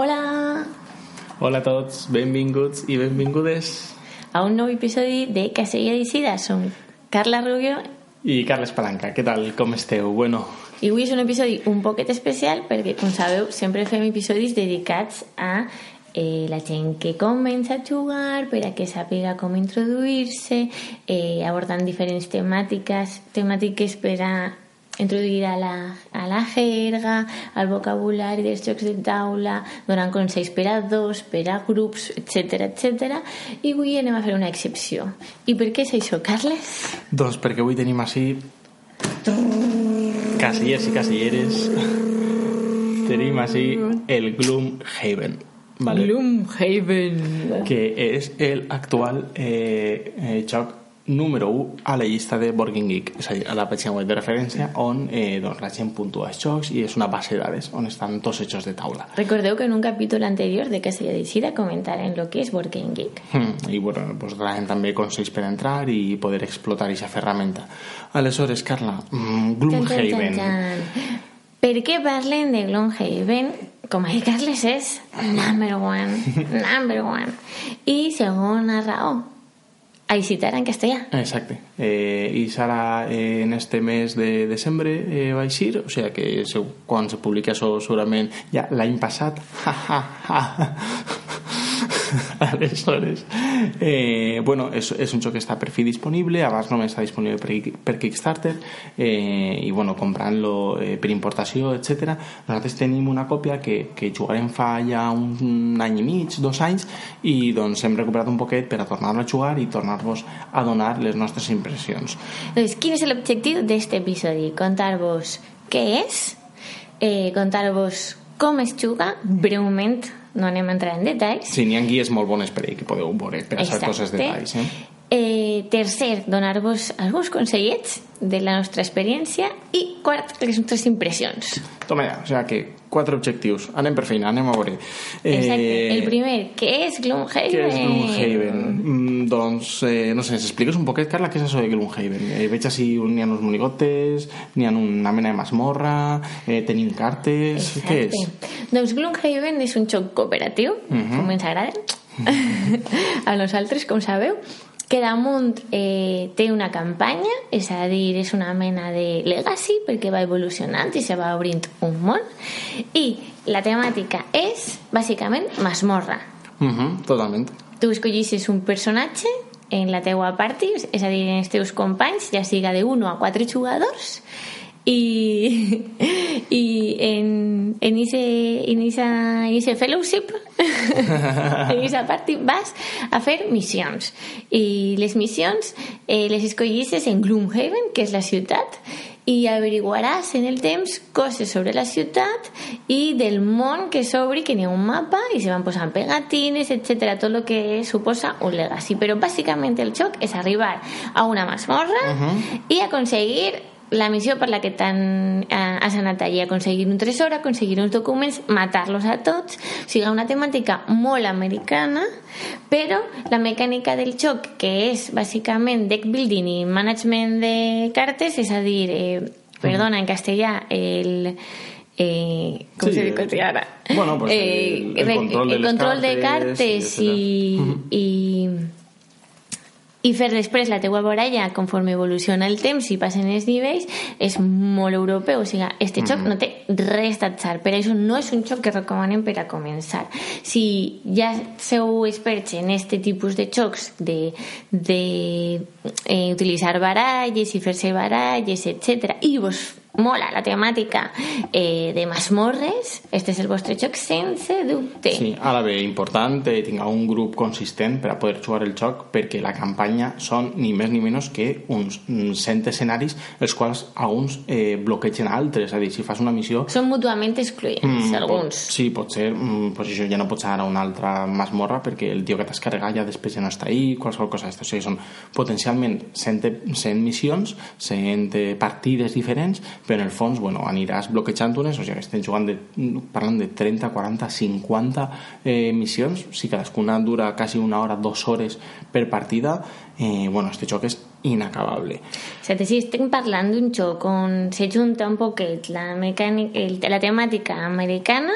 Hola Hola a tots, benvinguts i benvingudes. a un nou episodi de Casella d'Icida. Som Carla Rubio I Carles Palanca, què tal, com esteu? Bueno, i avui és un episodi un poquet especial perquè, com sabeu, sempre fem episodis dedicats a eh, la gent que comença a jugar per a que sàpiga com introduir-se, eh, abordant diferents temàtiques, temàtiques per a introduir a la, a la jerga, al vocabulari dels jocs de taula, donant consells per a dos, per a grups, etc etc. I avui anem a fer una excepció. I per què és això, Carles? doncs perquè avui tenim així casillers i casilleres. tenim així el Gloomhaven. Vale? Gloomhaven. que és el actual eh, eh, joc número 1 a la llista de Game Geek, és a dir, a la pàgina web de referència on eh, doncs, la gent puntua els jocs i és una base de dades on estan tots els jocs de taula. Recordeu que en un capítol anterior de Casella d'Icida comentaren lo que és Game Geek. Mm, I bueno, pues, donaran també consells per entrar i poder explotar aquesta ferramenta. Aleshores, Carla, mm, Gloomhaven. Tan, tan, tan. Per què parlen de Gloomhaven? Com a Carles és number one, number one. I segona raó, a visitar en castellà. Exacte. Eh, I serà eh, en este mes de desembre eh, va eixir, o sigui que se, quan se publiqui això segurament ja l'any passat. Aleshores, eh, bueno, és, és un joc que està per fi disponible, abans només està disponible per, per Kickstarter eh, i bueno, comprant-lo eh, per importació, etc. Nosaltres tenim una còpia que, que jugarem fa ja un any i mig, dos anys, i doncs hem recuperat un poquet per a tornar-lo a jugar i tornar-vos a donar les nostres impressions. Doncs, quin és l'objectiu d'aquest episodi? Contar-vos què és, eh, contar-vos es juga, breument, no anem a entrar en detalls. Sí, n'hi ha guies molt bones per ahí que podeu veure per a tots els detalls. Eh? Eh, tercer, donar-vos alguns consellets de la nostra experiència i quart, les nostres impressions. Toma ja, o sigui que quatre objectius. Anem per feina, anem a veure. Exacte. El primer, què és Gloomhaven? Què és Gloomhaven? Mm, doncs, eh, no sé, s'expliques un poquet, Carla, què és això de Gloomhaven? Eh, veig així, n'hi ha uns monigotes, n'hi ha una mena de masmorra, eh, tenim cartes... Exacte. Què és? Doncs Gloomhaven és un joc cooperatiu, uh Mhm. -huh. com ens agrada, a nosaltres, com sabeu, que damunt eh, té una campanya, és a dir, és una mena de legacy, perquè va evolucionant i se va obrint un món, i la temàtica és, bàsicament, masmorra. Uh -huh, totalment. Tu escollissis un personatge en la teua party, és a dir, en els teus companys, ja siga de 1 a 4 jugadors, i, i en, en, ese, en, esa, en ese fellowship en esa party vas a fer missions i les missions eh, les escollisses en Gloomhaven que és la ciutat i averiguaràs en el temps coses sobre la ciutat i del món que s'obri, que n'hi ha un mapa i se van posant pegatines, etc tot el que suposa un legacy però bàsicament el joc és arribar a una masmorra uh -huh. i aconseguir la missió per la que t'han eh, has anat allí, aconseguir un tresor, aconseguir uns documents, matar-los a tots, o sigui, una temàtica molt americana, però la mecànica del joc, que és bàsicament deck building i management de cartes, és a dir, eh, perdona, en castellà, el... Eh, Sí, se ara? bueno, pues, el- el control de el les control de cartes, i, i, i fer després la teua voralla conforme evoluciona el temps i passen els nivells és molt europeu, o sigui, este joc no té res d'atzar, per això no és un joc que recomanem per a començar. Si ja sou experts en este tipus de jocs de, de eh, utilitzar baralles i fer-se baralles, etc i vos mola la temàtica eh, de masmorres este és el vostre joc sense dubte. Sí, ara bé, important eh, tingueu un grup consistent per a poder jugar el joc perquè la campanya són ni més ni menys que uns mm, 100 escenaris els quals alguns eh, bloquegen altres, és a dir, si fas una missió són mútuament excloents, Mm, alguns. Pot, sí, pot ser, mm, pues això ja no pots anar a una altra masmorra perquè el tio que t'has carregat ja després ja no està ahí, qualsevol cosa d'aquesta. O sigui, són potencialment 100, 100 missions, 100 eh, partides diferents, en el fons, bueno, aniràs bloquejant unes, o sigui, estem jugant de, parlant de 30, 40, 50 eh, missions, si cadascuna dura quasi una hora, dues hores per partida, eh, bueno, este joc és inacabable. O sea, si estem parlant d'un xoc on se junta un poquet la, mecànica, la temàtica americana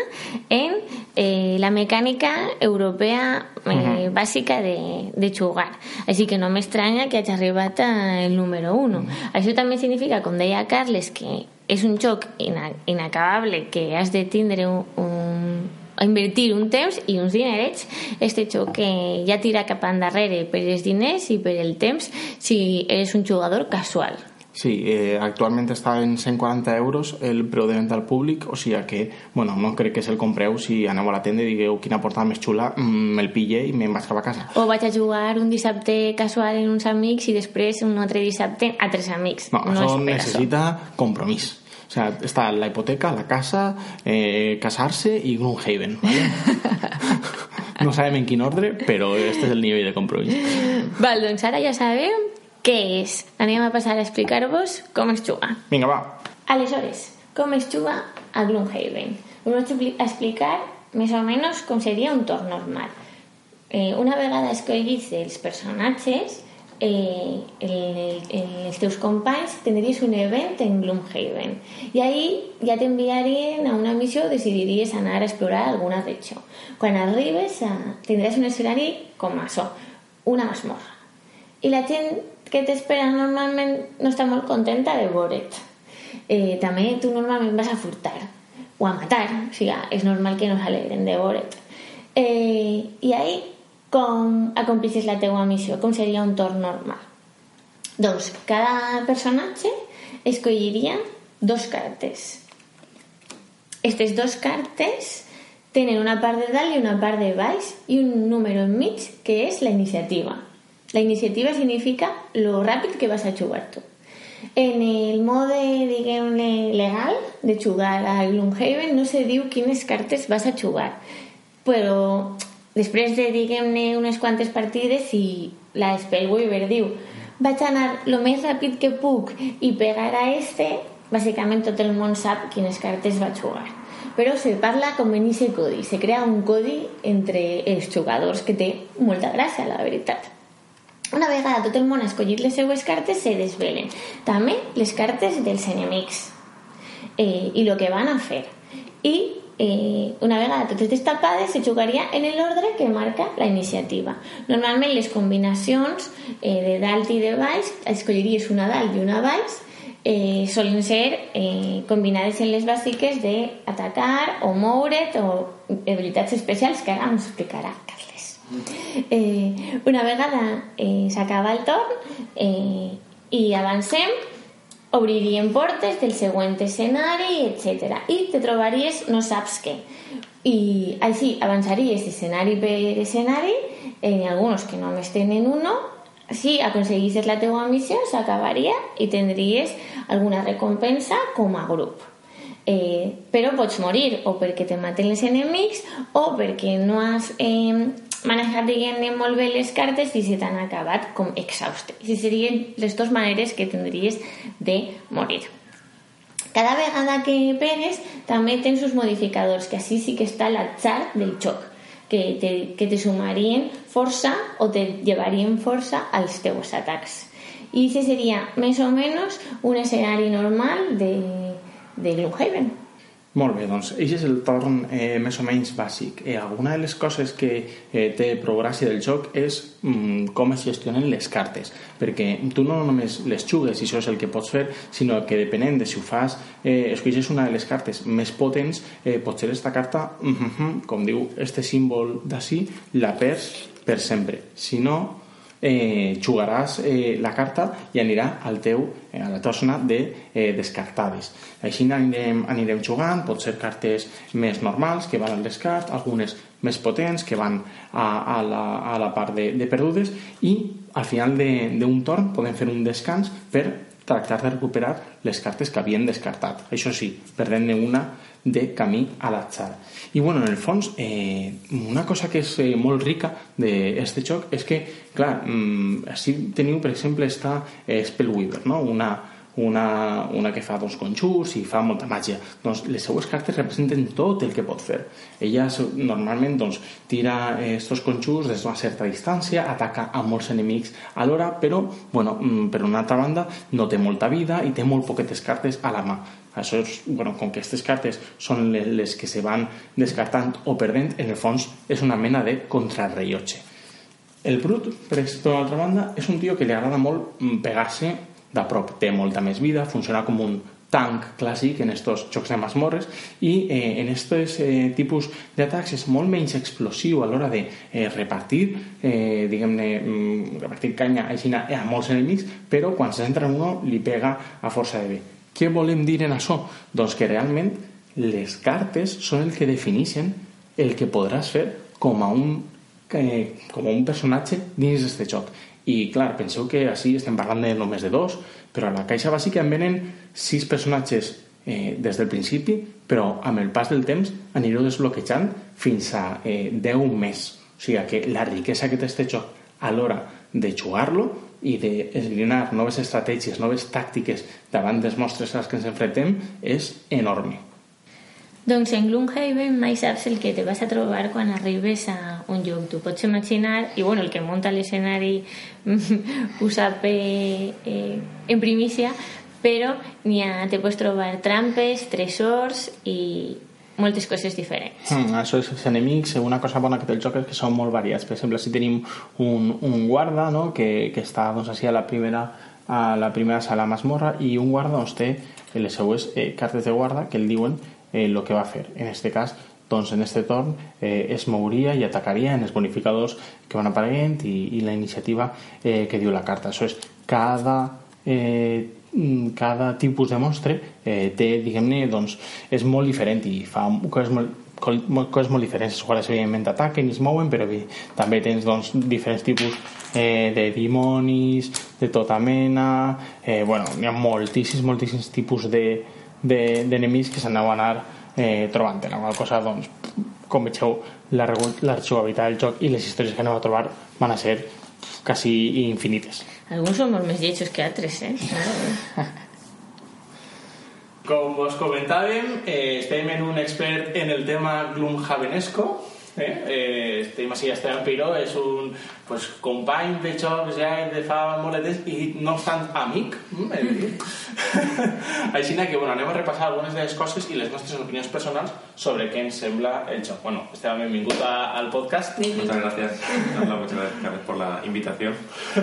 en eh, la mecànica europea eh, uh -huh. Bàsica de, de jugar. Així que no m'estranya que hagi arribat al número 1. Uh -huh. Això també significa, com deia Carles, que és un xoc ina inacabable que has de tindre un, un invertir un temps i uns dinerets este xoc que ja tira cap endarrere per els diners i per el temps si eres un jugador casual. Sí, eh, actualment està en 140 euros el preu de venda al públic, o sigui que, bueno, no crec que se'l compreu si aneu a la tenda i digueu quina portada més xula, mm, me'l pille i me'n vaig cap a casa. O vaig a jugar un dissabte casual en uns amics i després un altre dissabte a tres amics. No, no això necessita això. compromís. O sea, está la hipoteca, la casa, eh, casarse y Gloomhaven, ¿vale? no sabem en quin ordre, però este és el nivell de compromís. Val, doncs ara ja sabem què és. Anem a passar a explicar-vos com es juga. Vinga, va. Aleshores, com es juga a Gloomhaven? Us vaig explicar més o menys com seria un torn normal. Eh, una vegada escollits els personatges, eh, el, el, els teus companys tindries un event en Gloomhaven i ahí ja t'enviarien a una missió o decidiries anar a explorar alguna regió quan arribes a, tindràs un escenari com això una masmorra i la gent que t'espera normalment no està molt contenta de veure't eh, també tu normalment vas a furtar o a matar o sigui, és normal que no s'alegren de veure't eh, i ahí com acomplissis la teua missió, com seria un torn normal. Doncs cada personatge escolliria dos cartes. Aquestes dos cartes tenen una part de dalt i una part de baix i un número enmig que és la iniciativa. La iniciativa significa lo ràpid que vas a jugar tu. En el mode, diguem-ne, legal de jugar a Gloomhaven no se diu quines cartes vas a jugar, però després de, diguem-ne, unes quantes partides i la Spellweaver diu vaig anar el més ràpid que puc i pegar a este, bàsicament tot el món sap quines cartes va jugar. Però se parla com en aquest codi, se crea un codi entre els jugadors que té molta gràcia, la veritat. Una vegada tot el món ha escollit les seues cartes, se desvelen. També les cartes dels enemics eh, i el que van a fer. I eh, una vegada totes destapades se jugaria en l'ordre que marca la iniciativa. Normalment les combinacions eh, de dalt i de baix, escolliries una dalt i una baix, eh, solen ser eh, combinades en les bàsiques d'atacar o moure't o habilitats especials que ara ens explicarà Carles. Eh, una vegada eh, s'acaba el torn eh, i avancem, obririen portes del següent escenari, etc. I te trobaries no saps què. I així avançaries escenari per escenari, en alguns que només tenen uno, si aconseguissis la teua missió s'acabaria i tindries alguna recompensa com a grup. Eh, però pots morir o perquè te maten els enemics o perquè no has eh, manejar, diguem-ne, molt bé les cartes i se t'han acabat com exhauste. I serien les dues maneres que tindries de morir. Cada vegada que pegues també tens uns modificadors, que així sí que està l'atzar del xoc, que te, que te sumarien força o te llevarien força als teus atacs. I aquest seria més o menys un escenari normal de, de Gloomhaven. Molt bé, doncs aquest és el torn eh, més o menys bàsic. Eh, alguna de les coses que eh, té prou gràcia del joc és mm, com es gestionen les cartes, perquè tu no només les jugues i això és el que pots fer, sinó que depenent de si ho fas, eh, escolles una de les cartes més potents, eh, pot ser esta carta, mm -hmm, com diu este símbol d'ací, la perds per sempre. Si no, eh, jugaràs eh, la carta i anirà al teu, eh, a la teva zona de eh, descartades. Així anirem, anirem jugant, pot ser cartes més normals que van al descart, algunes més potents que van a, a, la, a la part de, de perdudes i al final d'un torn podem fer un descans per tractar de recuperar les cartes que havien descartat. Això sí, perdent-ne una de camí a l'atzar. I bueno, en el fons, eh, una cosa que és eh, molt rica d'aquest joc és que, clar, mm, així teniu, per exemple, esta eh, Spellweaver, no? una, una, una que fa dos conjurs i fa molta màgia. Doncs les seues cartes representen tot el que pot fer. Ella normalment doncs, tira estos conjurs des d'una certa distància, ataca a molts enemics alhora, però, bueno, mm, per una altra banda, no té molta vida i té molt poquetes cartes a la mà. Això és, bueno, com que aquestes cartes són les que se van descartant o perdent, en el fons és una mena de contrarrellotge. El Brut, per altra banda, és un tio que li agrada molt mm, pegar-se de prop. Té molta més vida, funciona com un tanc clàssic en estos jocs de masmorres i eh, en aquests eh, tipus d'atacs és molt menys explosiu a l'hora de eh, repartir eh, diguem-ne mm, repartir canya així a molts enemics però quan se centra en uno li pega a força de bé què volem dir en això? doncs que realment les cartes són el que defineixen el que podràs fer com a un, eh, com a un personatge dins d'aquest joc i clar, penseu que així estem parlant de només de dos, però a la caixa bàsica en venen sis personatges eh, des del principi, però amb el pas del temps anireu desbloquejant fins a eh, 10 més. O sigui que la riquesa que té este joc a l'hora de jugar-lo i d'esbrinar noves estratègies, noves tàctiques davant dels mostres als que ens enfrontem és enorme. Doncs en Gloomhaven mai saps el que te vas a trobar quan arribes a un lloc. Tu pots imaginar, i bueno, el que munta l'escenari ho sap eh, eh, en primícia, però ha, te pots trobar trampes, tresors i moltes coses diferents. Mm, això és els enemics, una cosa bona que té el joc és que són molt variats. Per exemple, si tenim un, un guarda no? que, que està doncs, així a la primera a la primera sala masmorra i un guarda doncs, té les seues eh, cartes de guarda que el diuen eh, lo que va a fer. En este cas, doncs en este torn eh, es mouria i atacaria en els bonificadors que van apareguent i, i la iniciativa eh, que diu la carta. Això és cada eh, cada tipus de monstre eh, té, diguem-ne, doncs és molt diferent i fa coses molt, coses molt diferents. Els guardes, evidentment, ataquen i es mouen, però bé, també tens doncs, diferents tipus eh, de dimonis, de tota mena... Eh, bueno, hi ha moltíssims, moltíssims tipus de, d'enemics de, que s'aneu a anar eh, trobant. La qual cosa, doncs, com veieu, la, la jugabilitat del joc i les històries que aneu a trobar van a ser quasi infinites. Alguns són molt més lletjos que altres, eh? Com us comentàvem, eh, estem en un expert en el tema Gloomhavenesco, Eh? Eh, estem així, Esteban Piró és un pues, company de jocs ja de fa temps i no obstant amic mm, així que bueno, anem a repassar algunes de les coses i les nostres opinions personals sobre què ens sembla el joc. Bueno, Esteban, benvingut a, al podcast. Muchas gracias Hola, muchas gracias por la invitación.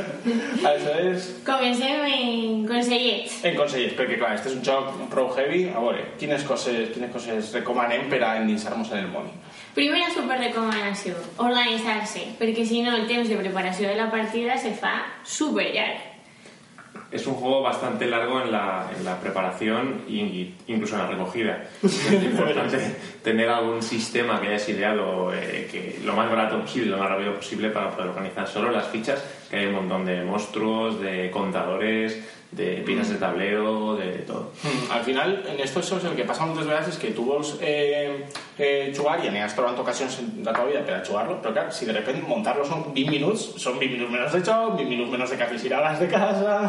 Aleshores... Comencem en consellets en consellets, perquè clar, este és un joc prou heavy. A veure, quines coses, quines coses recomanem per a endinsar-nos en el món Primera superrecomanació, organitzar-se, perquè si no el temps de preparació de la partida se fa super llarg. Es un juego bastante largo en la, en la preparación e incluso en la recogida. Es importante tener algún sistema que hayas ideado eh, que lo más barato posible, lo más rápido posible para poder organizar solo las fichas, que hay un montón de monstruos, de contadores, de piezas de tablero, de, todo. Mm, al final, en esto es el que pasa muchas veces que tú vols eh, eh, jugar y has trobant ocasions de la vida per a jugar-lo, però clar, si de repente montar-lo són 20 minuts, són 20 minuts menys de joc, 20 minuts menys de cafecineras de casa...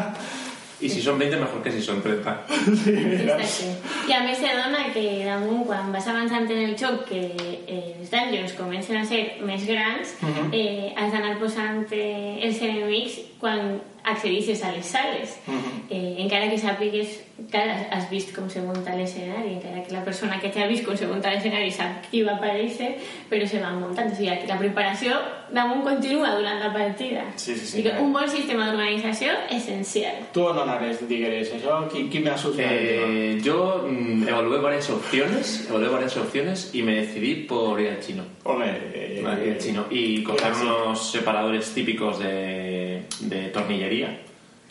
I si són 20, mejor que si són 30. Sí, I a més se dona que damunt, quan vas avançant en el joc, que eh, els dungeons comencen a ser més grans, uh -huh. eh, has d'anar posant eh, els enemics quan accedisses a les sales. Uh -huh. eh, encara que sàpigues que has vist com se munta l'escenari, encara que la persona que t'ha vist com se munta l'escenari sap qui va aparèixer, però se va muntant. O sigui, que la preparació damunt continua durant la partida. Sí, sí, sí. I un bon sistema d'organització essencial. Tu on anares, digueres, això? Qui, qui me ha eh, Yo mm, evalué varias opciones, evalué varias opciones y me decidí por ir al chino. Hombre, eh, ir al chino. Y coger unos separadores típicos de, de tornillería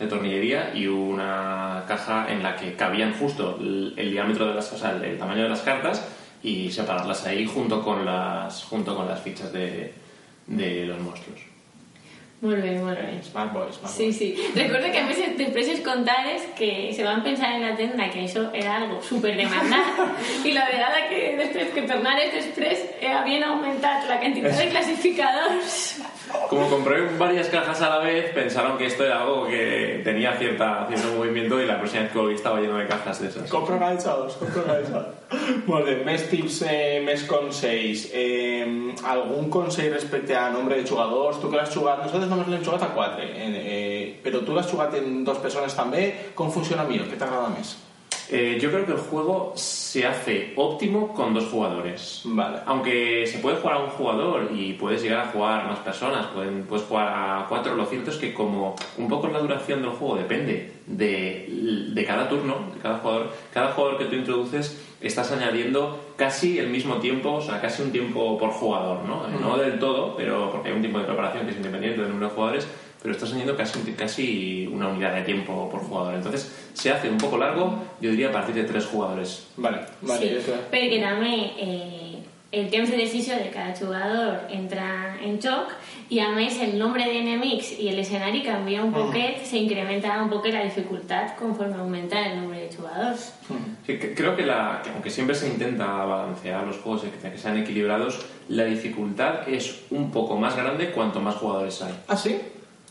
de tornillería y una caja en la que cabían justo el, diámetro de las, o sea, el, tamaño de las cartas y separarlas ahí junto con las junto con las fichas de, de los monstruos. Muy bien, muy bien. Smart boy, smart Sí, sí. Recuerdo que a veces de precios contares que se van a pensar en la tienda que eso era algo súper demandado y la verdad es que después que tornar es después eh, habían aumentado la cantidad de clasificadores Como compré varias cajas a la vez, pensaron que esto era algo que tenía cierta, cierto movimiento y la próxima vez que lo vi estaba lleno de cajas de esas. Compra organitzados, compra organitzados. Molt bé, més tips, eh, més consells. Eh, algun consell respecte a nombre de jugadors? Tu que l'has jugat... Nosaltres només l'hem jugat a 4, eh, eh, però tu l'has jugat en dos persones també. Com funciona millor? Què t'agrada més? Eh, yo creo que el juego se hace óptimo con dos jugadores. Vale. Aunque se puede jugar a un jugador y puedes llegar a jugar más personas, pueden, puedes jugar a cuatro, lo cierto es que como un poco la duración del juego depende de, de cada turno, de cada jugador, cada jugador que tú introduces estás añadiendo casi el mismo tiempo, o sea, casi un tiempo por jugador, ¿no? No del todo, pero porque hay un tiempo de preparación que es independiente del número de jugadores, pero estás añadiendo casi, casi una unidad de tiempo por jugador. Entonces se hace un poco largo, yo diría a partir de tres jugadores. Vale, vale. Sí, clar. perquè també eh, el temps de decisió de cada jugador entra en joc i a més el nombre d'enemics i l'escenari canvia un poquet, se incrementa un poquet la dificultat conforme augmenta el nombre de jugadors. Sí, que- creo que, la, que aunque siempre se intenta balancear los juegos y que, que sean equilibrados, la dificultad es un poco más grande cuanto más jugadores hay. Ah, sí?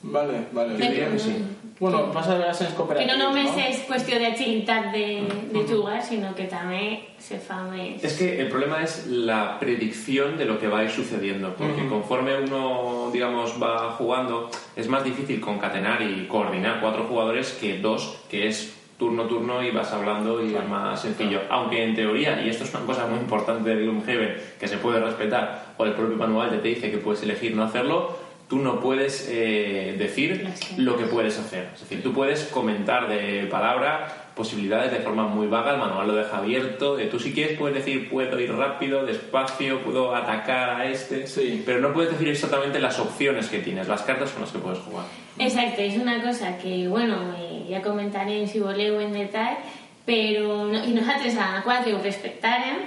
Vale, vale. Yo diría que sí. Bueno, passa a vegades en els Que no només no? és qüestió d'agilitat de, de jugar, sinó que també se fa més... Es que el problema es la predicción de lo que va a ir sucediendo, porque conforme uno, digamos, va jugando, es más difícil concatenar y coordinar cuatro jugadores que dos, que es turno turno y vas hablando y es más sencillo. Aunque en teoría, y esto es una cosa muy importante de Gloomhaven, que se puede respetar, o el propio manual ya te dice que puedes elegir no hacerlo, tú no puedes eh, decir lo que puedes hacer. Es decir, tú puedes comentar de palabra posibilidades de forma muy vaga, el manual lo deja abierto, de tú si quieres puedes decir puedo ir rápido, despacio, puedo atacar a este, Sí. pero no puedes decir exactamente las opciones que tienes, las cartas con las que puedes jugar. Exacte, és una cosa que, bueno, eh, ja comentarem si voleu en detall, però no, i nosaltres a 4 ho respectàrem,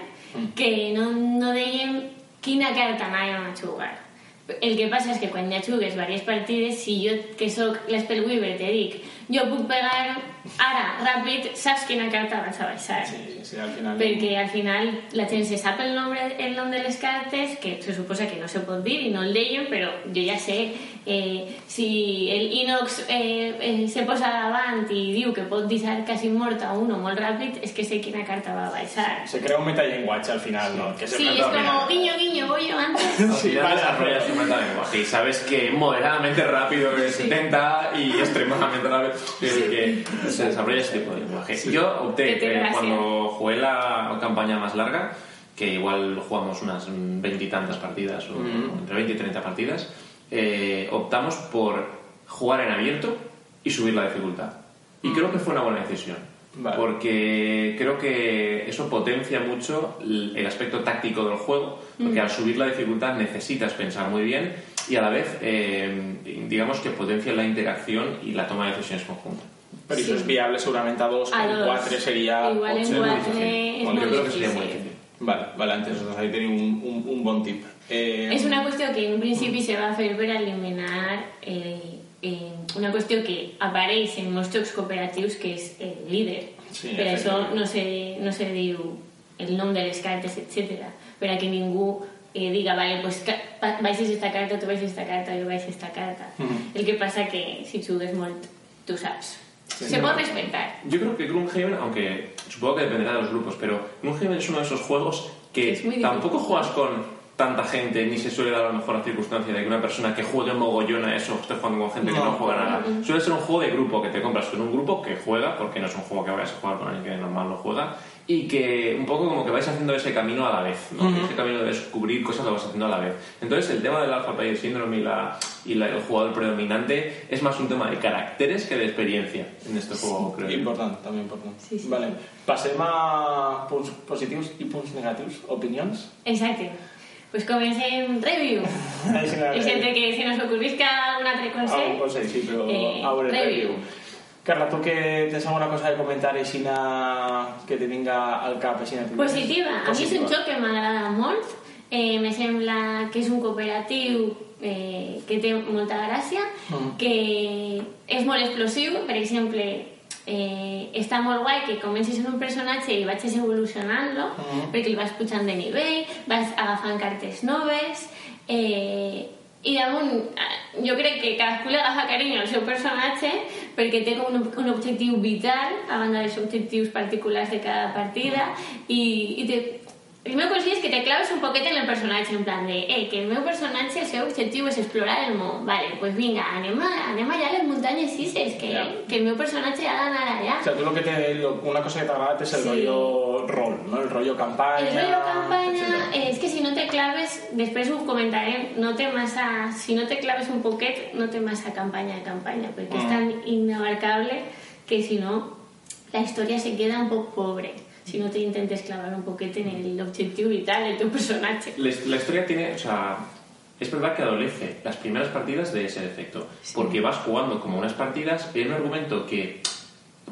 que no, no dèiem quina carta anàvem a jugar. El que passa és que quan ja jugues diverses partides, si jo, que sóc l'Spellweaver, te dic, jo puc pegar ara, ràpid, saps quina carta vas a baixar. Sí, sí, al final... Perquè al final la gent se sap el nombre, el nom de les cartes, que se suposa que no se pot dir i no el deien, però jo ja sé eh, si el Inox eh, eh, se posa davant i diu que pot deixar quasi mort a uno molt ràpid, és que sé quina carta va baixar. Se crea un metallenguaje al final, ¿no? Que se Sí, final. como guiño, guiño, voy yo antes. Sí, vale. desarrollas un metalenguaje y sabes que moderadamente rápido es 70 y extremadamente rápido es que se desarrolla ese tipo de lenguaje. Yo opté, eh, cuando jugué la campaña más larga, que igual jugamos unas veintitantas partidas, o entre 20 y 30 partidas, eh, optamos por jugar en abierto y subir la dificultad. Y creo que fue una buena decisión. Vale. Porque creo que eso potencia mucho el aspecto táctico del juego, porque al subir la dificultad necesitas pensar muy bien y a la vez, eh, digamos que potencia la interacción y la toma de decisiones conjunta. Pero eso es viable seguramente a dos, A en dos. cuatro sería... Igual en cuatro es Bueno, yo molt creo que sería muy difícil. Vale, vale, antes doncs ahí tenim un, un, un bon tip. Eh, És una qüestió que en un principi se va fer per eliminar eh, eh, una qüestió que apareix en jocs cooperatius que és el líder. Sí, per això efectivament. no se, no se diu el nom de les cartes, etc. Per a que ningú eh, diga, vale, pues pa- baixes esta carta, tu baixes esta carta, jo baixes esta carta. El que passa que si jugues molt, tu se pot respectar. Yo creo que Gloomhaven, aunque supongo que dependerá de los grupos, pero Gloomhaven es uno de esos juegos que Es muy difícil. tampoco juegas con tanta gente, ni se suele dar a lo mejor la circunstancia de que una persona que juegue mogollón a eso esté jugando con gente que No. no juega nada. Suele ser un juego de grupo que te compras con un grupo que juega, porque no es un juego que vayas a jugar con alguien que normal no juega, y que un poco como que vais haciendo ese camino a la vez, ¿no? Ese camino de descubrir cosas lo vas haciendo a la vez. Entonces el tema del Alpha Player Syndrome y, la, y la- el jugador predominante es más un tema de caracteres que de experiencia en este juego, creo. yo. Important, també important. Sí, sí. Vale. Passem a punts positius i punts negatius. Opinions? Exacte. Pues comencem review. I sempre que se nos ocorrisca un altre Ah, consell, un consell, sí, però Eh, a veure, review. review. Carla, tu que tens alguna cosa de comentar així que te vinga al cap així Positiva. A mi és un joc que m'agrada molt. Eh, me sembla que és un cooperatiu eh, que té molta gràcia, Mm. que és molt explosiu. Per exemple, eh, està molt guai que comencis en un personatge i vagis evolucionant-lo, Mm. perquè el vas pujant de nivell, vas agafant cartes noves... Eh, I damunt, eh, jo crec que cadascú li agafa carinyo al seu personatge perquè té com un, un objectiu vital a banda dels objectius particulars de cada partida i, i te, meu consell és que te claves un poquet en el personatge, en plan de, eh, que el meu personatge, el seu objectiu és explorar el món. Vale, pues vinga, anem, a, anem allà a les muntanyes sises, que, Ja. que el meu personatge ha d'anar allà. O sea, tú lo que te, lo- una cosa que te agrada es el Sí. rollo rol, ¿no? El rollo campaña. El rollo campanya etcétera. eh, és que si no te claves, després ho comentarem, no té massa, si no te claves un poquet, no té massa campanya de campanya, perquè és Mm. tan inabarcable que si no, la història se queda un poc pobre. Si no te intentes clavar un poquet en el objectiu vital del teu personatge. La, la historia tiene, o sea, es verdad que adolece las primeras partidas de ese defecto, porque vas jugando como unas partidas en un argumento que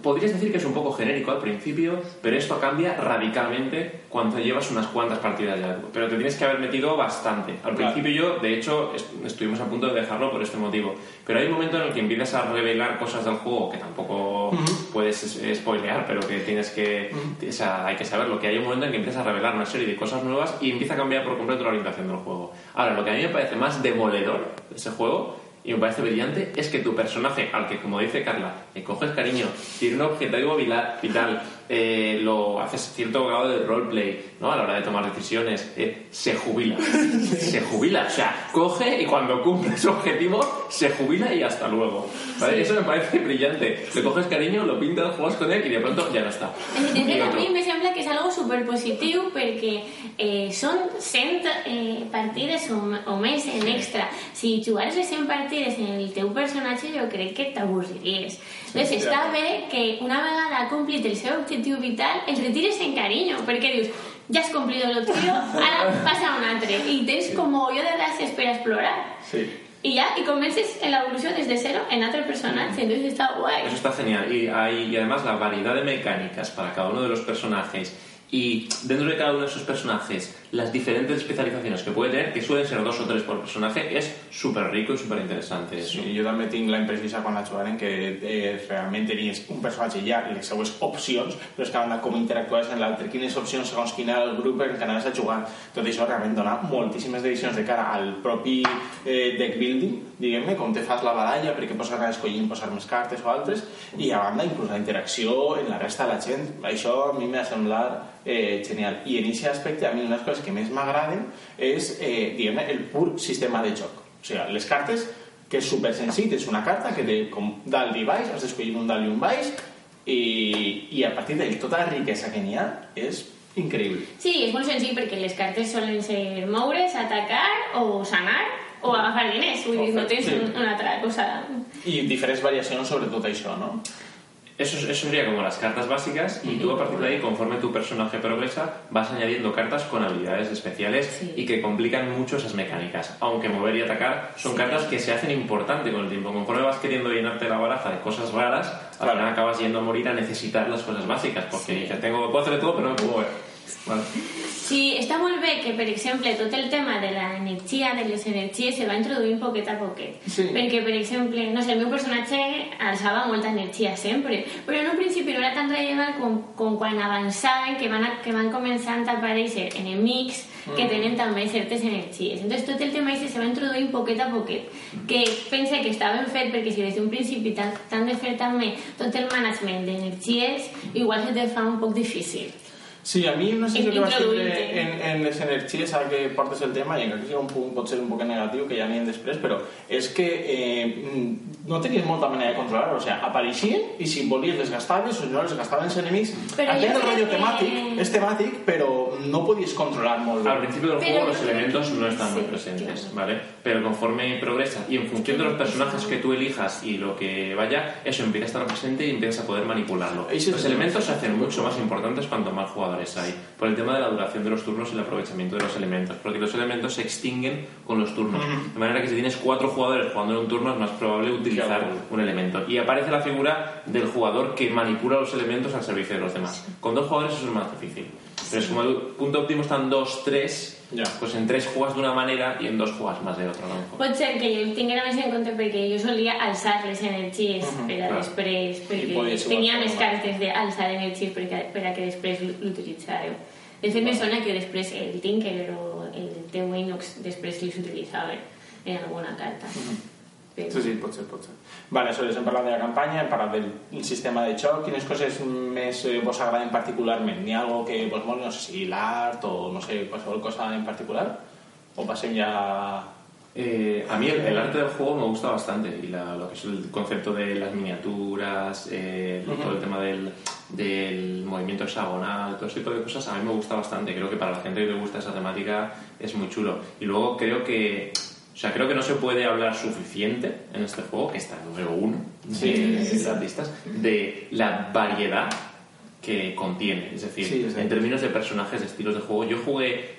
podrías decir que es un poco genérico al principio, pero esto cambia radicalmente cuando llevas unas cuantas partidas ya. Pero te tienes que haber metido bastante. Al Claro. principio yo, de hecho, est- estuvimos a punto de dejarlo por este motivo. Pero hay un momento en el que empiezas a revelar cosas del juego que tampoco puedes es- spoilear, pero que tienes que... O sea, hay que saberlo, que hay un momento en que empiezas a revelar una serie de cosas nuevas y empieza a cambiar por completo la orientación del juego. Ahora, lo que a mí me parece más demoledor de ese juego y me parece brillante es que tu personaje, al que como dice Carla, le coges cariño, tiene un objetivo vital, eh, lo haces cierto grado de roleplay, ¿no? A la hora de tomar decisiones, eh, se jubila. se jubila. O sea, coge y cuando cumple su objetivo, se jubila y hasta luego. ¿Vale? Eso me parece brillante. Le coges cariño, lo pintas, juegas con él y de pronto ya no está. A mi me sembla que és algo superpositiu perquè eh, són 100 eh, partides o, o més en extra. Si jugares les 100 partides en el teu personatge, jo crec que t'avorriries. Llavors, està bé que una vegada ha complit el seu objectiu vital, el retires en carinyo, perquè dius, ja has complit l'objectiu, ara passa a un altre. I tens com jo de gràcies per explorar. Sí. Y ya, y comences en la evolución desde cero en otro personaje, entonces está guay. Eso está genial. Y, hay, y además la variedad de mecánicas para cada uno de los personajes y dentro de cada uno de esos personajes las diferentes especializaciones que puede tener, que suelen ser dos o tres por personaje, es súper rico y súper interesante. Sí, jo també tinc la imprecisa quan la jugaren que eh, realment tenies un personatge ja i les seues opcions, però és que anda com interactuaves en l'altre, quines opcions segons quin era el grup en què anaves a jugar. Tot això realment dona moltíssimes decisions de cara al propi eh, deck building, diguem-ne, com te fas la baralla, perquè pots anar escollint posar més cartes o altres, i a banda inclús la interacció en la resta de la gent. Això a mi m'ha semblat eh, genial. I en aquest aspecte, a mi una de les coses que més m'agraden és, eh, diguem-ne, el pur sistema de joc. O sigui, les cartes, que és super senzill, és una carta que té com dalt i baix, has d'escollir un dalt i un baix, i, i a partir d'ell tota la riquesa que n'hi ha és increïble. Sí, és molt senzill perquè les cartes solen ser moure's, atacar o sanar o agafar diners, vull dir, no tens Sí. un- una altra cosa. I diferents variacions sobre tot això, no? Eso, eso sería como las cartas básicas y tú a partir de ahí, conforme tu personaje progresa, vas añadiendo cartas con habilidades especiales Sí. y que complican mucho esas mecánicas. Aunque mover y atacar son Sí. cartas que se hacen importante con el tiempo. Conforme vas queriendo llenarte la baraja de cosas raras, al Claro. final acabas yendo a morir a necesitar las cosas básicas porque dices, tengo, puedo hacer todo pero no me puedo mover. Vale. Sí, està molt bé que, per exemple, tot el tema de l'energia, de les energies, se va introduint poquet a poquet. Sí. Perquè, per exemple, no sé, el meu personatge alçava molta energia sempre, però en un principi no era tan rellevant com, com quan avançaven, que van, que van començant a aparèixer enemics que tenen també certes energies. Entonces, tot el tema se va introduint poquet a poquet, que pense que està ben fet, perquè si des d'un principi t'han t'han de fer també tot el management d'energies, igual se te fa un poc difícil. Sí, a mi una sensació que tindre Introduint-te. en, en les energies, ara que portes el tema, i encara que sigui un punt, pot ser un poc negatiu, que ja anirem després, però és que eh, no tenies molta manera de controlar-ho. O sigui, apareixien i si volies les gastaves o no les gastaven els enemics. Però Aquest el rotllo que- temàtic és temàtic, però no podies controlar molt. Al principio del Pero juego los elementos no están sí, muy presentes. ¿vale? Pero conforme progresas y en función de los personajes que tú elijas y lo que vaya, eso empieza a estar presente y empiezas a poder manipularlo. Los elementos se hacen mucho más importantes cuanto más jugadores hay, por el tema de la duración de los turnos y el aprovechamiento de los elementos, porque los elementos se extinguen con los turnos. De manera que si tienes cuatro jugadores jugando en un turno es más probable utilizar un elemento. Y aparece la figura del jugador que manipula los elementos al servicio de los demás. Con dos jugadores eso es más difícil. Pero es como el punto óptimo están dos, tres, Ya. pues en tres juegas de una manera y en dos juegas más de otra. a lo mejor. Pot ser que jo el tinguera més en compte perquè jo solia alçar les energies per a clar. després, perquè ser tenia més cartes d'alçar energies per, a- per a que després l'utilitzàreu. De fet, me sona que després el Tinker o el teu Inox després les utilitzaven. en alguna carta. Però- Sí, sí, pot ser, pot ser. Vale, aleshores hem parlat de la campanya, hem parlat del sistema de xoc. Quines coses més eh, vos agraden particularment? N'hi ha algo que vos moli, no sé si l'art o no sé, qualsevol cosa en particular? O passem ja... Eh, a mí el, el arte del juego me gusta bastante y la- lo que es el concepto de las miniaturas, eh, todo el tema del, del movimiento hexagonal, todo ese tipo de cosas a mí me gusta bastante. Creo que para la gente que le gusta esa temática es muy chulo. Y luego creo que, o sea, creo que no se puede hablar suficiente en este juego, que está número uno Sí, de, sí, sí. de artistas, de la variedad que contiene. Es decir, en términos de personajes, de estilos de juego, yo jugué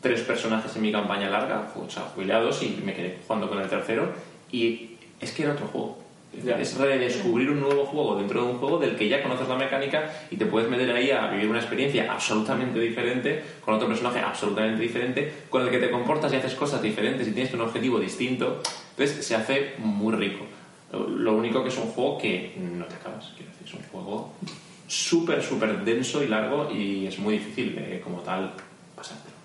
tres personajes en mi campaña larga, o sea, jugué a dos y me quedé jugando con el tercero, y es que era otro juego. Es redescubrir un nuevo juego dentro de un juego del que ya conoces la mecánica y te puedes meter ahí a vivir una experiencia absolutamente diferente, con otro personaje absolutamente diferente, con el que te comportas y haces cosas diferentes y tienes un objetivo distinto. Entonces se hace muy rico. Lo único que es un juego que no te acabas, quiero decir, es un juego súper, súper denso y largo y es muy difícil de, como tal.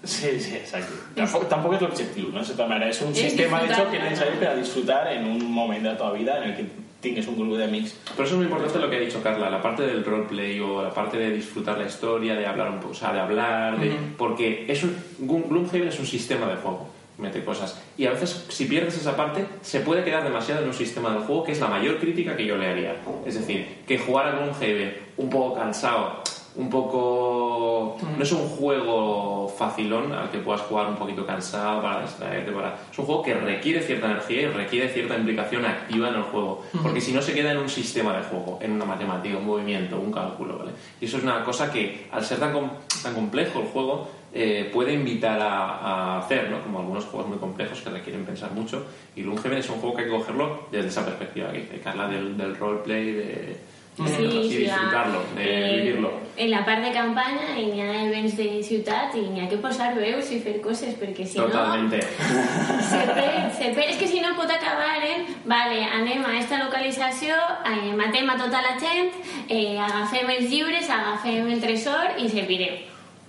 Sí, sí, exacte. Tampoc, tampoc és l'objectiu, no? De manera, és un És sistema de xoc que necessari per a disfrutar en un moment de la teva vida en el que tingues un grup d'amics. Por eso es muy importante lo que ha dicho Carla, la parte del roleplay o la parte de disfrutar la historia, de hablar un poco, o sea, de hablar, de- porque es un, Gloom- Gloomhaven es un sistema de juego, mete cosas. Y a veces, si pierdes esa parte, se puede quedar demasiado en un sistema del juego, que es la mayor crítica que yo le haría. Es decir, que jugar a Gloomhaven un poco cansado, un poco... No es un juego facilón al que puedas jugar un poquito cansado para distraerte, para... Es un juego que requiere cierta energía y requiere cierta implicación activa en el juego, porque si no se queda en un sistema de juego, en una matemática, un movimiento, un cálculo, ¿vale? Y eso es una cosa que, al ser tan, com- tan complejo el juego, eh, puede invitar a, a hacer, ¿no? Como algunos juegos muy complejos que requieren pensar mucho, y Gloomhaven es un juego que hay que cogerlo desde esa perspectiva que dice Carla del, del roleplay, de... Sí, así, sí, disfrutarlo, de eh, vivirlo. En la part de campanya i n'hi ha events de ciutat i n'hi ha que posar veus i fer coses perquè si Totalmente. no se perd, se perd. És que si no pot acabar en vale, anem a esta localització, eh, matem a tota la gent, eh, agafem els llibres, agafem el tresor i servirem.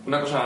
Una cosa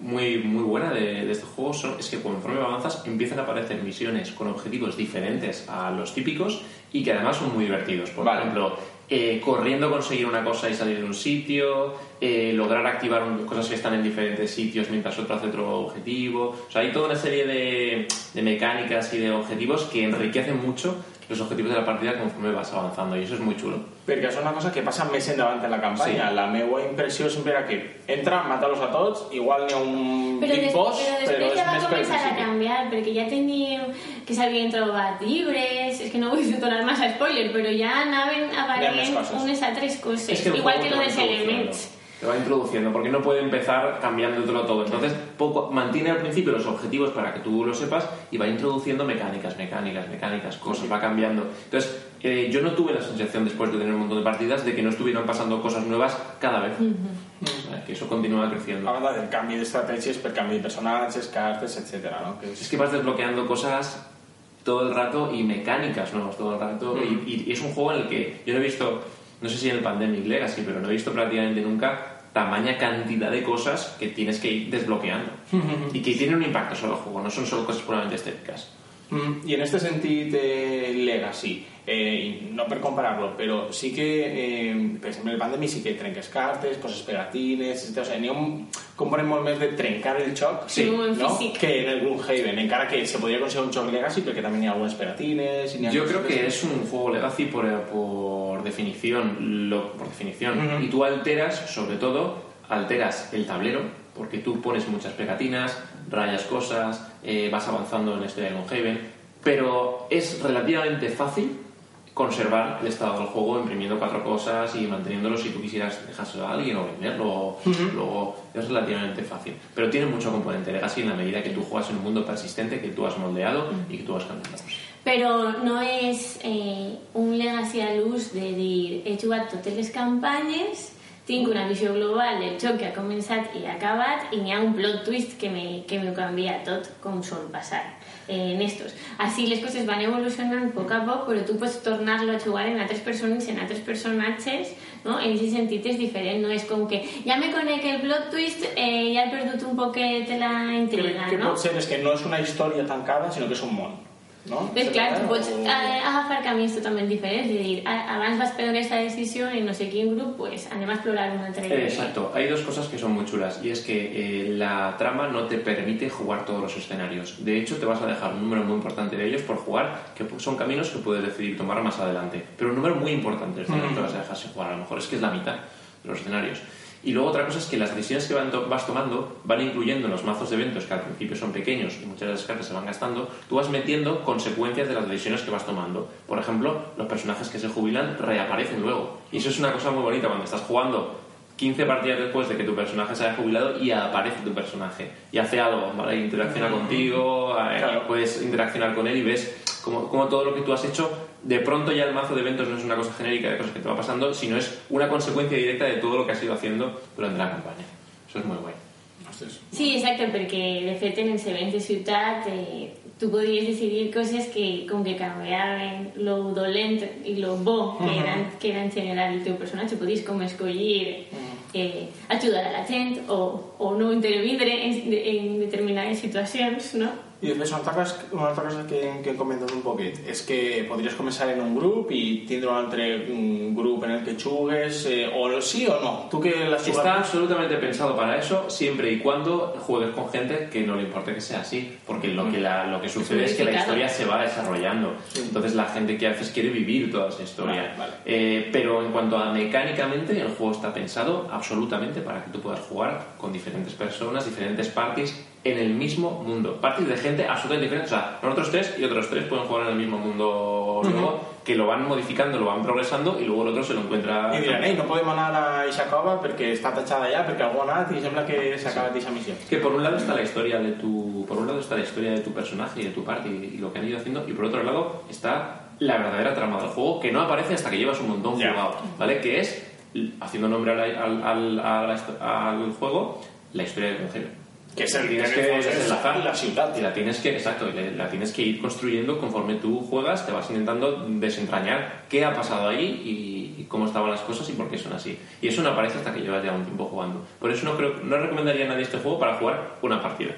muy, muy buena de, de este juego son- es que conforme avanzas empiezan a aparecer misiones con objetivos diferentes a los típicos y que además son muy divertidos. Por Vale. ejemplo, eh, corriendo conseguir una cosa y salir de un sitio, eh, lograr activar un- cosas que están en diferentes sitios mientras otro hace otro objetivo. O sea, hay toda una serie de, de mecánicas y de objetivos que enriquecen mucho los objetivos de la partida conforme vas avanzando y eso es muy chulo. Perquè és una cosa que passa més endavant en la campanya. Sí. La meva impressió sempre era que entra, mata-los a tots, igual n'hi ha un Però, big boss, però però és ja va més per començar a canviar, perquè ja teníem que s'havien trobat llibres, és que no vull donar massa spoiler, però ja anaven aparent unes altres coses, Es que igual que lo dels elements. Te va introduciendo, porque no puede empezar cambiándotelo todo. Entonces, poco, mantiene al principio los objetivos para que tú lo sepas y va introduciendo mecánicas, mecánicas, mecánicas, cosas, va cambiando. Entonces, eh, yo no tuve la sensación después de tener un montón de partidas de que no estuvieran pasando cosas nuevas cada vez. O sea, que eso continúa creciendo. A banda del canvi d'estratègies per canvi de personatges, cartes, etc. No? Que és... Es que vas desbloqueando cosas todo el rato y mecánicas nuevas todo el rato. Y, y es un juego en el que yo no he visto, no sé si en el Pandemic Legacy, pero no he visto prácticamente nunca tamaña cantidad de cosas que tienes que ir desbloqueando. y que tienen un impacto sobre el juego, no son solo cosas puramente estéticas. Mm, I en este sentit eh, Legacy, eh, no per comparar-lo, però sí que, eh, per exemple, el Pandemic sí que trenques cartes, poses pegatines, etc. O sigui, n'hi ha un component molt més de trencar el xoc Sí, en no? físic. que en el Gloomhaven, encara que se podria considerar un xoc Legacy perquè també n'hi ha algunes pegatines... ha Yo creo que es un juego Legacy por, por definición, lo, por definición. Ujú. Y tú alteras, sobre todo, alteras el tablero, porque tú pones muchas pegatinas, rayas cosas, eh, vas avanzando en la historia de Gloomhaven, pero es relativamente fácil conservar el estado del juego imprimiendo cuatro cosas y manteniéndolo. Si tú quisieras dejárselo a alguien o venderlo luego es relativamente fácil. Pero tiene mucho componente legacy en la medida que tú juegas en un mundo persistente que tú has moldeado y que tú has cambiado Però no és eh, un legacy a l'ús de dir he jugat totes les campanyes, tinc una visió global del joc que ha començat i ha acabat i n'hi ha un plot twist que me, que me canvia tot, com sol passar eh, en estos. Així les coses van evolucionant a poc a poc, però tu pots tornar-lo a jugar en altres persones, en altres personatges, no? en aquest sentit és diferent, no és com que ja me conec el plot twist, eh, ja he perdut un poquet la Crec intriga, que no? pot ser és que no és una història tancada, sinó que és un món. No? Ves, clar, tu O- pots eh, agafar camins totalment diferents, és a dir, a- abans vas prendre aquesta decisió i no sé quin grup, pues anem a explorar un altre. Eh, Exacto, hay dos cosas que son muy chulas y es que eh, la trama no te permite jugar todos los escenarios. De hecho, te vas a dejar un número muy importante de ellos por jugar, que son caminos que puedes decidir tomar más adelante. Pero un número muy importante de escenarios que vas a dejar sin jugar, a lo mejor es que es la mitad de los escenarios. Y luego otra cosa es que las decisiones que van to- vas tomando van incluyendo en los mazos de eventos que al principio son pequeños y muchas de las cartas se van gastando, tú vas metiendo consecuencias de las decisiones que vas tomando. Por ejemplo, los personajes que se jubilan reaparecen luego. Y eso es una cosa muy bonita cuando estás jugando 15 partidas después de que tu personaje se haya jubilado y aparece tu personaje y hace algo, ¿vale? Interacciona contigo, eh, Claro. puedes interaccionar con él y ves como, como todo lo que tú has hecho, de pronto ya el mazo de eventos no es una cosa genérica de cosas que te va pasando, sino es una consecuencia directa de todo lo que has ido haciendo durante la campaña. Eso es muy guay. Sí, exacte, perquè de fet en els events de ciutat eh, tu decidir coses que com que canviaven lo dolent i lo bo que, eren, que era en general el teu personatge, podies com escollir eh, ajudar a la gent o, o no intervindre en, en determinades situacions, no? I després una altra cosa, una altra cosa que, que hem comentat un poquet és que podries començar en un grup i tindre un altre mm, grup en el que jugues eh, o sí o no, tu que l'has Está absolutamente pensado para eso siempre y cuando juegues con gente que no le importe que sea así, porque lo que, la- lo que sucede es que la historia se va desarrollando. Entonces la gente que haces quiere vivir toda esa historia. Vale, vale. Eh, pero en cuanto a mecánicamente, el juego está pensado absolutamente para que tú puedas jugar con diferentes personas, diferentes parties en el mismo mundo. Parties de gente absolutamente diferente. O sea, nosotros tres y otros tres pueden jugar en el mismo mundo luego, que lo van modificando, lo van progresando y luego el otro se lo encuentra. i diran, ei, no podem anar a eixa cova perquè està tatxada allà, perquè algú ha anat i sembla que s'ha acabat eixa missió. Que por un lado está la historia de tu, por un lado está la historia de tu personaje y de tu party y lo que han ido haciendo, y por otro lado está la verdadera trama del juego que no aparece hasta que llevas un montón Ya. jugado, ¿vale? Que es haciendo nombre al, al, al, al juego la historia del Evangelio. Que és el tienes en el que desenlazar la ciutat. y la tienes que exacto la tienes que ir construyendo conforme tú juegas te vas intentando desentrañar qué ha pasado ahí y, y cómo estaban las cosas y por qué son así. Y eso no aparece hasta que llevas ya un tiempo jugando. Por eso no creo no recomendaría a nadie este juego para jugar una partida.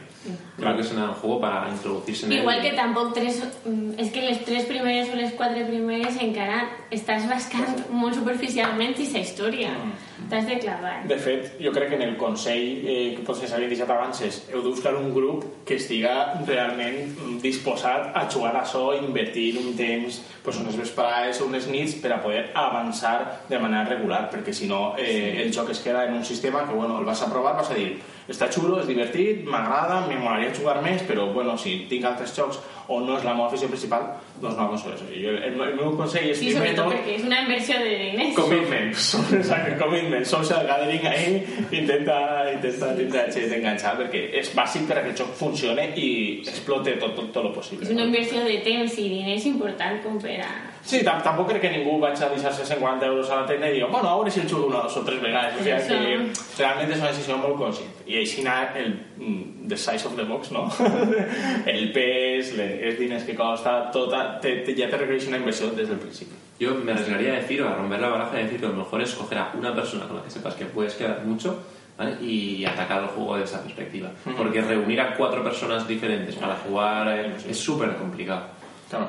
Creo que es un juego para introducirse en Igual él que tampoc tres... mm, És que les tres primeres o les quatre primeres encara estàs rascant molt superficialment i sa història. T'has de clavar. De fet, jo crec que en el Consell, eh, que potser s'havien deixat abans, és heu de buscar un grup que estiga realment disposat a jugar a això, invertir un temps, pues, unes vesprades o unes nits per a poder avançar de manera regular, perquè si no eh, el joc es queda en un sistema que, bueno, el vas a provar, vas a dir està xulo, és divertit, m'agrada, me molaria jugar més, però, bueno, si tinc altres jocs o no és la meva afició principal, doncs no aconsello això. Jo, el, el meu consell és primer sobretot tot perquè és una inversió de diners. Commitment, exacte, commitment, social gathering ahí, intenta, intenta tindre gent enganxat perquè és bàsic per a que el joc funcione i explote tot, tot, tot lo possible. És una inversió de temps i diners important com per a... Sí, tam tampoc crec que ningú vaig a deixar-se 50 euros a la tenda i diu, bueno, a veure si el xulo una, dos o tres vegades. O sigui Això. que realment és una decisió molt conscient. I així anar el mm, the size of the box, no? el pes, els diners que costa, tot, te, te, ja te requereix una inversió des del principi. yo me arriesgaría a decir o a romper la baraja y decir que lo mejor es coger a una persona con la que sepas que puedes quedar mucho ¿vale? y atacar el juego desde esa perspectiva porque reunir a cuatro personas diferentes para jugar eh, es súper complicado.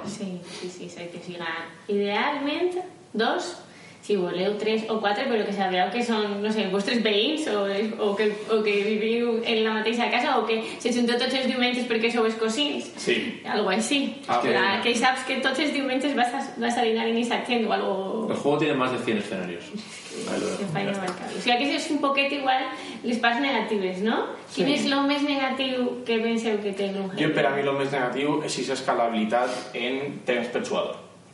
Sí, sí, sí, sí, que siga idealment dos, si voleu tres o quatre, però que sabeu que són, no sé, vostres veïns o, o, que, o que viviu en la mateixa casa o que se junteu tots els diumenges perquè sou els cosins. Sí. Algo així. Ah, que, que- que saps que tots els diumenges vas a, vas a dinar en aquesta gent o algo el juego tiene más de 100 escenarios fa inabastable. O sigui que és un poquet igual les parts negatives, no? Quin és el més negatiu que penseu que té un Jo, per a mi, el més negatiu és aquesta escalabilitat en temps per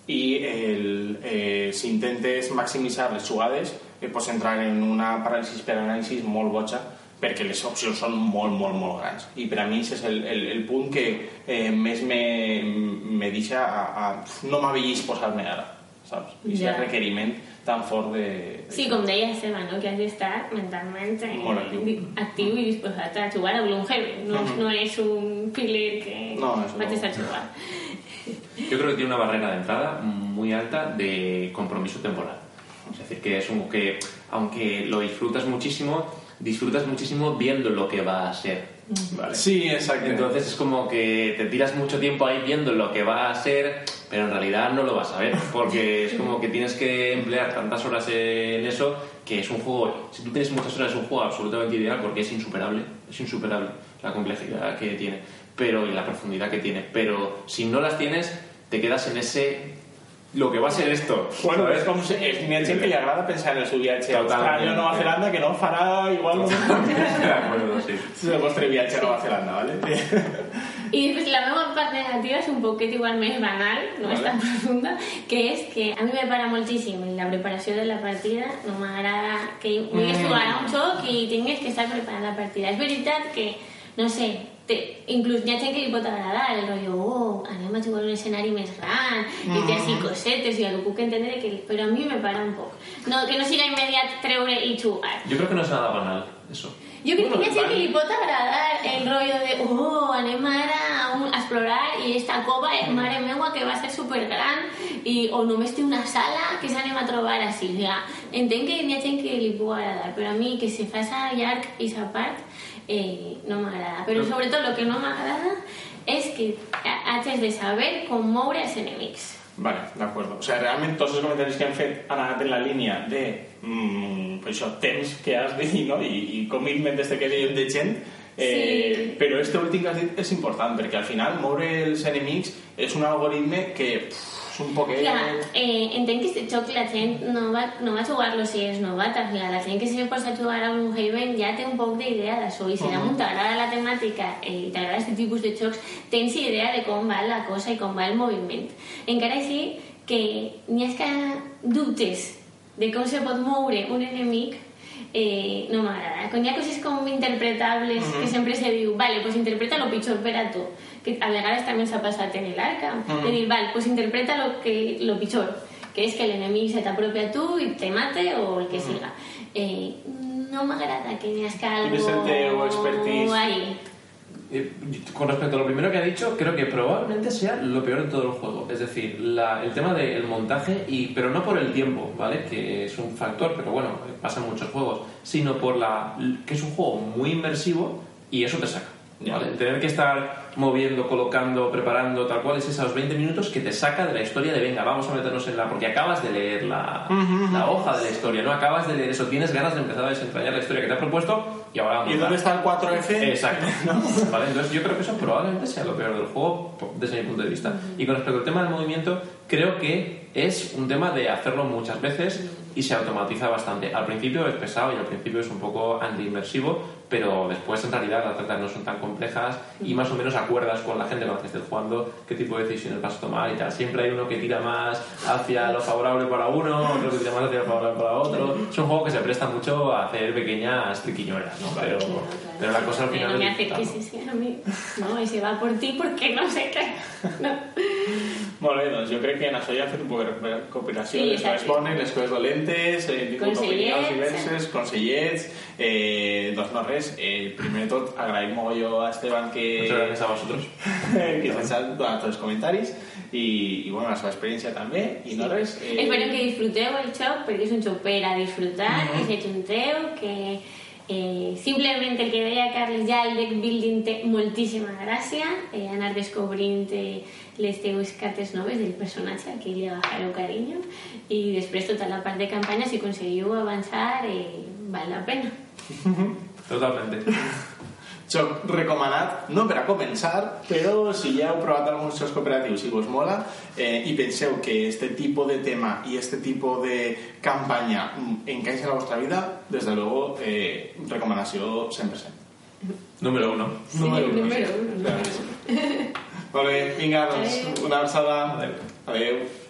I el, eh, si intentes maximitzar les jugades, eh, pots entrar en una paràlisi per anàlisi molt boja perquè les opcions són molt, molt, molt grans. I per a mi és el, el, el punt que eh, més me, me deixa a, a... No m'havia posar-me ara, saps? I Ja. aquest requeriment tan fort de... de Sí, com deia Seba, no? que has d'estar mentalment eh, Molt actiu. actiu i disposat a jugar a Gloomhaven. No, no és un filler que No, vaig no. estar jugar. Yo creo que tiene una barrera de entrada muy alta de compromiso temporal. Es decir, que es un que, aunque lo disfrutas muchísimo, disfrutas muchísimo viendo lo que va a ser. ¿vale? Sí, exacto. Entonces es como que te tiras mucho tiempo ahí viendo lo que va a ser, pero en realidad no lo vas a ver, porque es como que tienes que emplear tantas horas en eso que es un juego, si tú tienes muchas horas es un juego absolutamente ideal porque es insuperable, es insuperable la complejidad que tiene, pero y la profundidad que tiene, pero si no las tienes te quedas en ese lo que va a ser esto. Bueno, ¿sabes? és com si, és n'hi ha gent que li agrada pensar en el seu viatge a. Austràlia o Nova Zelanda que no farà igual un... de acuerdo, sí. el vostre viatge a Nova Zelanda, ¿vale? Y después la meva part negativa és un poquet igual més banal, no és tan profunda, que és que a mi me para moltíssim en la preparació de la partida, no m'agrada que vulguis jugar a un joc i tinguis que estar preparant la partida. És veritat que, no sé, te, gent que li pot agradar el rotllo, oh, anem a jugar a un escenari més gran i té així cosetes i ho puc entendre, que, però a mi me para un poc. No, que no siga immediat treure i jugar. Yo creo que no es nada banal eso. Jo crec que hi ha gent Bueno, que li pot agradar el rotllo de oh, anem ara a, un, a explorar i esta cova és mare meua que va ser supergran i, o només té una sala que s'anem a trobar així. O sigui, entenc que hi ha gent que li pugui agradar, però a mi que se faça llarg i sa part eh, no m'agrada. Però sobretot el que no m'agrada és que haig de saber com moure els enemics. Vale, de acuerdo. O sea, realment tots els comentaris que hem fet han anat en la línia de mm, pues això, temps que has dit no? I, i commitment este que és de gent eh, Sí. però este últim que has dit és important perquè al final moure els enemics és un algoritme que pff, és un poquet... Clar, eh, entenc que aquest joc la gent no va, no va jugar-lo si és novata. O sigui, la gent que se posa a jugar a un Haven ja té un poc d'idea d'això. I si damunt t'agrada la temàtica eh, i t'agrada aquest tipus de jocs, tens idea de com va la cosa i com va el moviment. Encara així que n'hi ha que dubtes de com se pot moure un enemic eh, no m'agrada. Ha coses com interpretables que sempre se diu, vale, pues interpreta lo pitjor per a tu, que a vegades també s'ha passat en l'Arca, de dir, vale, pues interpreta lo, que, lo pitjor, que és que l'enemic se t'apropi a tu i te mate o el que siga. Eh, no m'agrada que n'hi hagi és el algo ahí. Eh, Con respecto a lo primero que ha dicho, creo que probablemente sea lo peor de todo el juego. Es decir, la- el tema del montaje, y, pero no por el tiempo, ¿vale? Que es un factor, pero bueno, pasa en muchos juegos, sino por la que es un juego muy inmersivo y eso te saca. ¿vale? Tener que estar moviendo, colocando, preparando, tal cual, es esos 20 minutos que te saca de la historia de venga, vamos a meternos en la. porque acabas de leer la, la hoja de la historia, ¿no? Acabas de leer eso, tienes ganas de empezar a desentrañar la historia que te ha propuesto y ahora vamos ¿Y a- dónde está el 4F? Exacto. Vale, entonces yo creo que eso probablemente sea lo peor del juego desde mi punto de vista. Y con respecto al tema del movimiento, creo que es un tema de hacerlo muchas veces y se automatiza bastante. Al principio es pesado y al principio es un poco anti-inmersivo, pero después en realidad las cartas no son tan complejas y más o menos acuerdas con la gente cuando estés jugando qué tipo de decisiones vas a tomar y tal. Siempre hay uno que tira más hacia lo favorable para uno, otro que tira más hacia lo favorable para otro. Es un juego que se presta mucho a hacer pequeñas triquiñuelas, ¿no? Pero, pero la cosa al final no me es hace que sí, sí, a mí. No, y se va por ti porque no sé qué. No. Molt bé, doncs jo crec que en això ja hem fet un poc de cooperació, Sí, les coses bones, les coses dolentes, eh, hem tingut opinions diverses, consellets, eh, doncs no res, eh, primer de tot agraïm mogolló a Esteban que, Muchas gracias a vosotros. que ens ha donat tots els comentaris i, i bueno, la seva experiència també, i no res... Eh, Espero que disfruteu el joc perquè és un joc per a disfrutar, que s'ajunteu, que eh, simplement el que deia Carles ja el deck building té moltíssima gràcia, eh, anar descobrint eh, les teues cartes noves del personatge a qui li agafareu carinyo i després tota la part de campanya si aconseguiu avançar eh, val la pena. Totalmente. Joc recomanat, no per a començar, però si ja heu provat alguns jocs cooperatius i vos mola eh, i penseu que este tipus de tema i este tipus de campanya mm, encaixa en la vostra vida, des de luego, eh, recomanació 100%. Número uno. Sí, Número uno, número sí. uno, número uno. Molt bé, vinga, doncs, una abraçada. Adéu. Adéu.